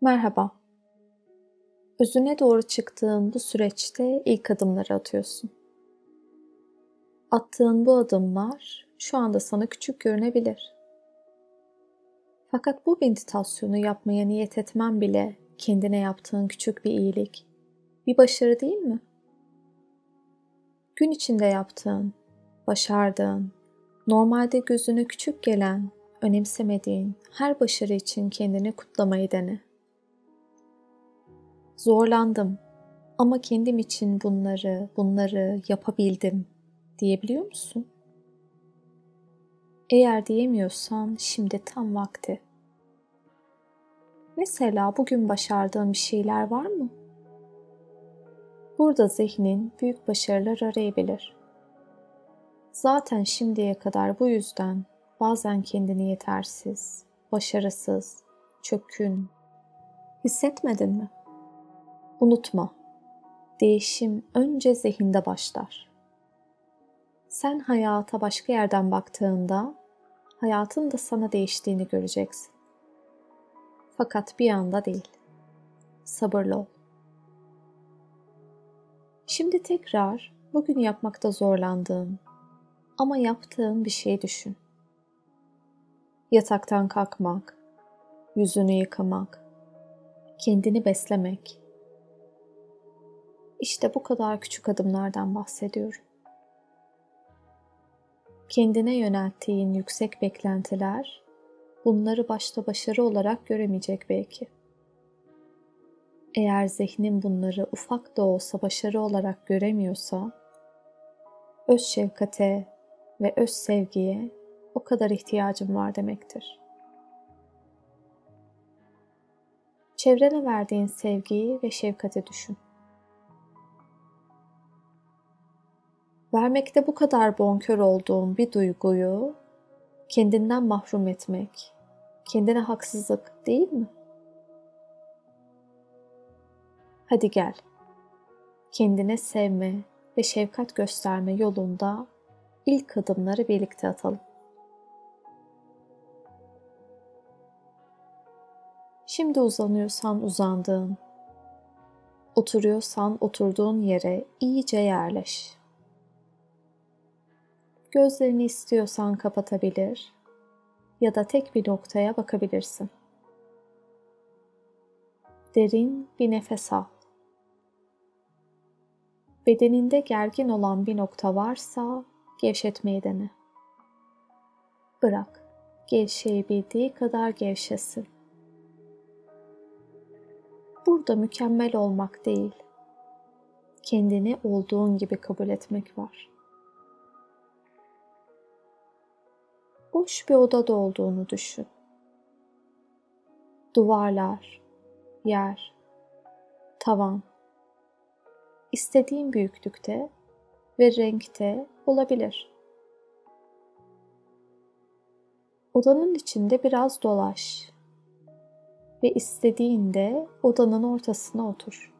Merhaba. Özüne doğru çıktığın bu süreçte ilk adımları atıyorsun. Attığın bu adımlar şu anda sana küçük görünebilir. Fakat bu meditasyonu yapmaya niyet etmen bile kendine yaptığın küçük bir iyilik, bir başarı değil mi? Gün içinde yaptığın, başardığın, normalde gözüne küçük gelen, önemsemediğin her başarı için kendini kutlamayı dene. Zorlandım ama kendim için bunları, bunları yapabildim diyebiliyor musun? Eğer diyemiyorsan şimdi tam vakti. Mesela bugün başardığın bir şeyler var mı? Burada zihnin büyük başarılar arayabilir. Zaten şimdiye kadar bu yüzden bazen kendini yetersiz, başarısız, çökün hissetmedin mi? Unutma, değişim önce zihinde başlar. Sen hayata başka yerden baktığında hayatın da sana değiştiğini göreceksin. Fakat bir anda değil. Sabırlı ol. Şimdi tekrar bugün yapmakta zorlandığın ama yaptığın bir şey düşün. Yataktan kalkmak, yüzünü yıkamak, kendini beslemek. İşte bu kadar küçük adımlardan bahsediyorum. Kendine yönelttiğin yüksek beklentiler bunları başta başarı olarak göremeyecek belki. Eğer zihnin bunları ufak da olsa başarı olarak göremiyorsa, öz şefkate ve öz sevgiye o kadar ihtiyacım var demektir. Çevrene verdiğin sevgiyi ve şefkati düşün. Vermekte bu kadar bonkör olduğun bir duyguyu kendinden mahrum etmek, kendine haksızlık değil mi? Hadi gel. Kendine sevme ve şefkat gösterme yolunda ilk adımları birlikte atalım. Şimdi uzanıyorsan uzandığın, oturuyorsan oturduğun yere iyice yerleş. Gözlerini istiyorsan kapatabilir ya da tek bir noktaya bakabilirsin. Derin bir nefes al. Bedeninde gergin olan bir nokta varsa gevşetmeyi dene. Bırak, gevşeyebildiği kadar gevşesin. Burada mükemmel olmak değil, kendini olduğun gibi kabul etmek var. Boş bir odada olduğunu düşün. Duvarlar, yer, tavan, istediğin büyüklükte ve renkte olabilir. Odanın içinde biraz dolaş ve istediğinde odanın ortasına otur.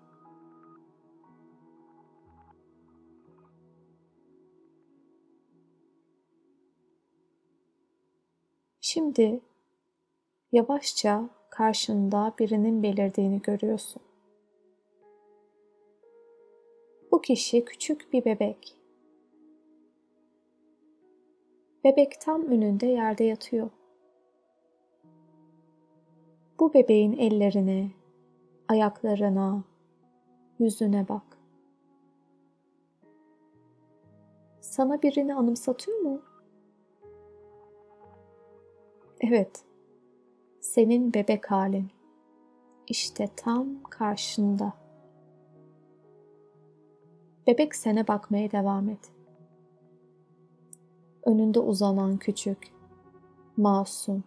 Şimdi yavaşça karşında birinin belirdiğini görüyorsun. Bu kişi küçük bir bebek. Bebek tam önünde yerde yatıyor. Bu bebeğin ellerine, ayaklarına, yüzüne bak. Sana birini anımsatıyor mu? Evet, senin bebek halin. İşte tam karşında. Bebek sene bakmaya devam et. Önünde uzanan küçük, masum,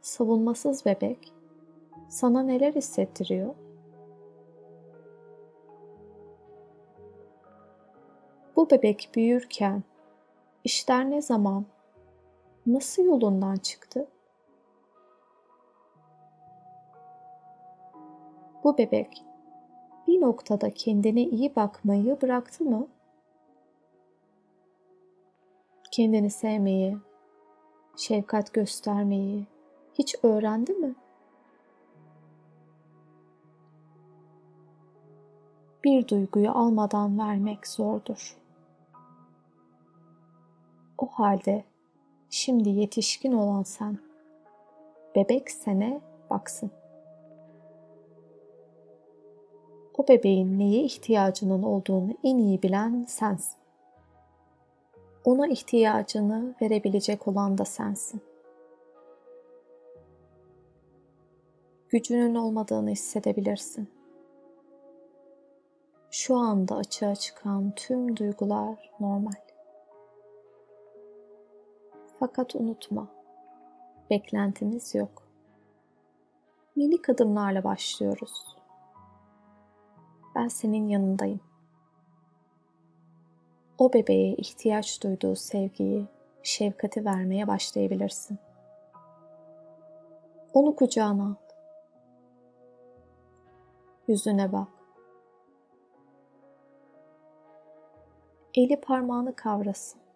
savunmasız bebek sana neler hissettiriyor? Bu bebek büyürken işler ne zaman, nasıl yolundan çıktı? Bu bebek bir noktada kendine iyi bakmayı bıraktı mı? Kendini sevmeyi, şefkat göstermeyi hiç öğrendi mi? bir duyguyu almadan vermek zordur. O halde şimdi yetişkin olan sen, bebek sene baksın. O bebeğin neye ihtiyacının olduğunu en iyi bilen sensin. Ona ihtiyacını verebilecek olan da sensin. Gücünün olmadığını hissedebilirsin. Şu anda açığa çıkan tüm duygular normal. Fakat unutma, beklentimiz yok. Minik adımlarla başlıyoruz. Ben senin yanındayım. O bebeğe ihtiyaç duyduğu sevgiyi, şefkati vermeye başlayabilirsin. Onu kucağına al. Yüzüne bak. Eli parmağını kavrasın.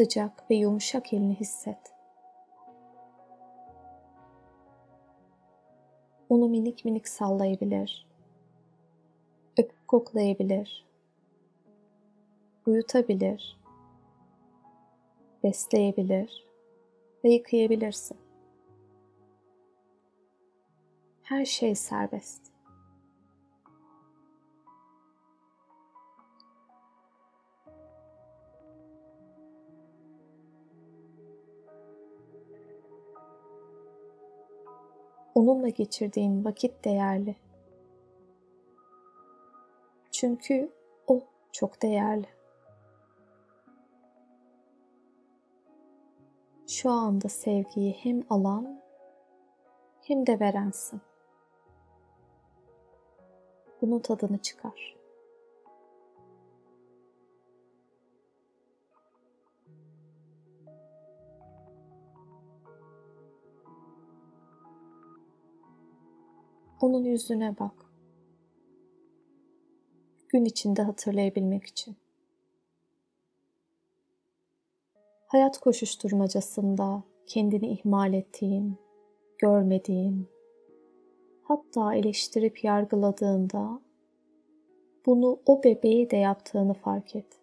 Sıcak ve yumuşak elini hisset. Onu minik minik sallayabilir. Öpüp koklayabilir. Uyutabilir. Besleyebilir ve yıkayabilirsin. Her şey serbest. Onunla geçirdiğin vakit değerli. Çünkü o çok değerli. Şu anda sevgiyi hem alan hem de verensin. Bunun tadını çıkar. Onun yüzüne bak. Gün içinde hatırlayabilmek için. Hayat koşuşturmacasında kendini ihmal ettiğin, görmediğin, hatta eleştirip yargıladığında bunu o bebeği de yaptığını fark et.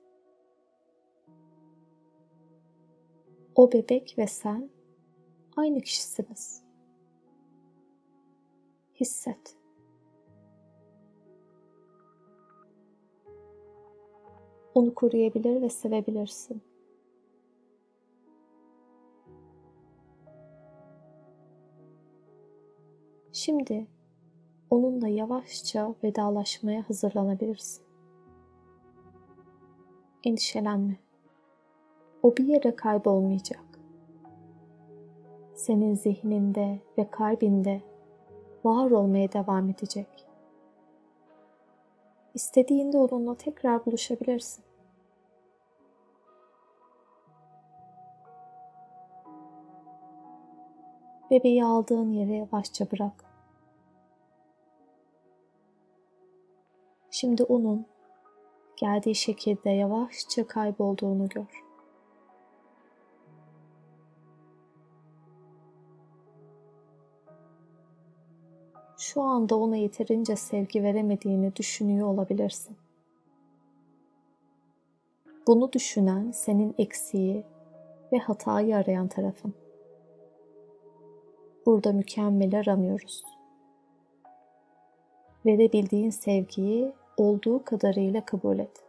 O bebek ve sen aynı kişisiniz hisset. Onu koruyabilir ve sevebilirsin. Şimdi onunla yavaşça vedalaşmaya hazırlanabilirsin. Endişelenme. O bir yere kaybolmayacak. Senin zihninde ve kalbinde var olmaya devam edecek. İstediğinde onunla tekrar buluşabilirsin. Bebeği aldığın yere yavaşça bırak. Şimdi onun geldiği şekilde yavaşça kaybolduğunu gör. Şu anda ona yeterince sevgi veremediğini düşünüyor olabilirsin. Bunu düşünen senin eksiği ve hatayı arayan tarafın. Burada mükemmel aramıyoruz. Verebildiğin sevgiyi olduğu kadarıyla kabul et.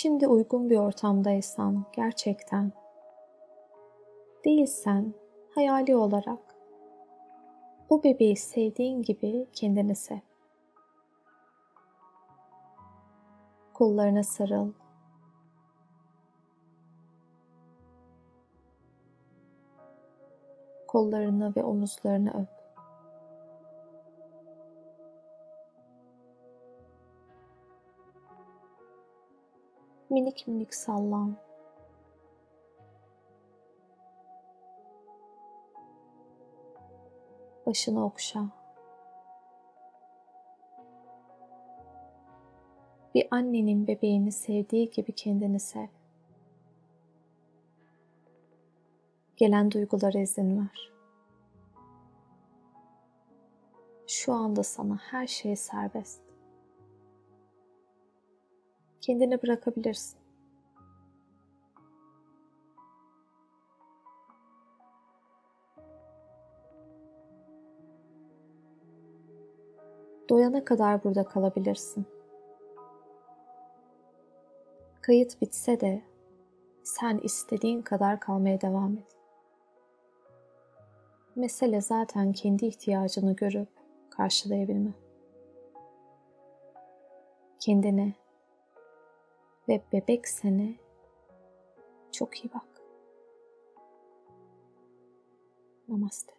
Şimdi uygun bir ortamdaysan gerçekten değilsen hayali olarak o bebeği sevdiğin gibi kendini sev. Kollarına sarıl. Kollarını ve omuzlarını öp. minik minik sallan. Başını okşa. Bir annenin bebeğini sevdiği gibi kendini sev. Gelen duygulara izin ver. Şu anda sana her şey serbest. Kendini bırakabilirsin. Doyana kadar burada kalabilirsin. Kayıt bitse de sen istediğin kadar kalmaya devam et. Mesele zaten kendi ihtiyacını görüp karşılayabilme. Kendine ve bebek sene çok iyi bak. Namaste.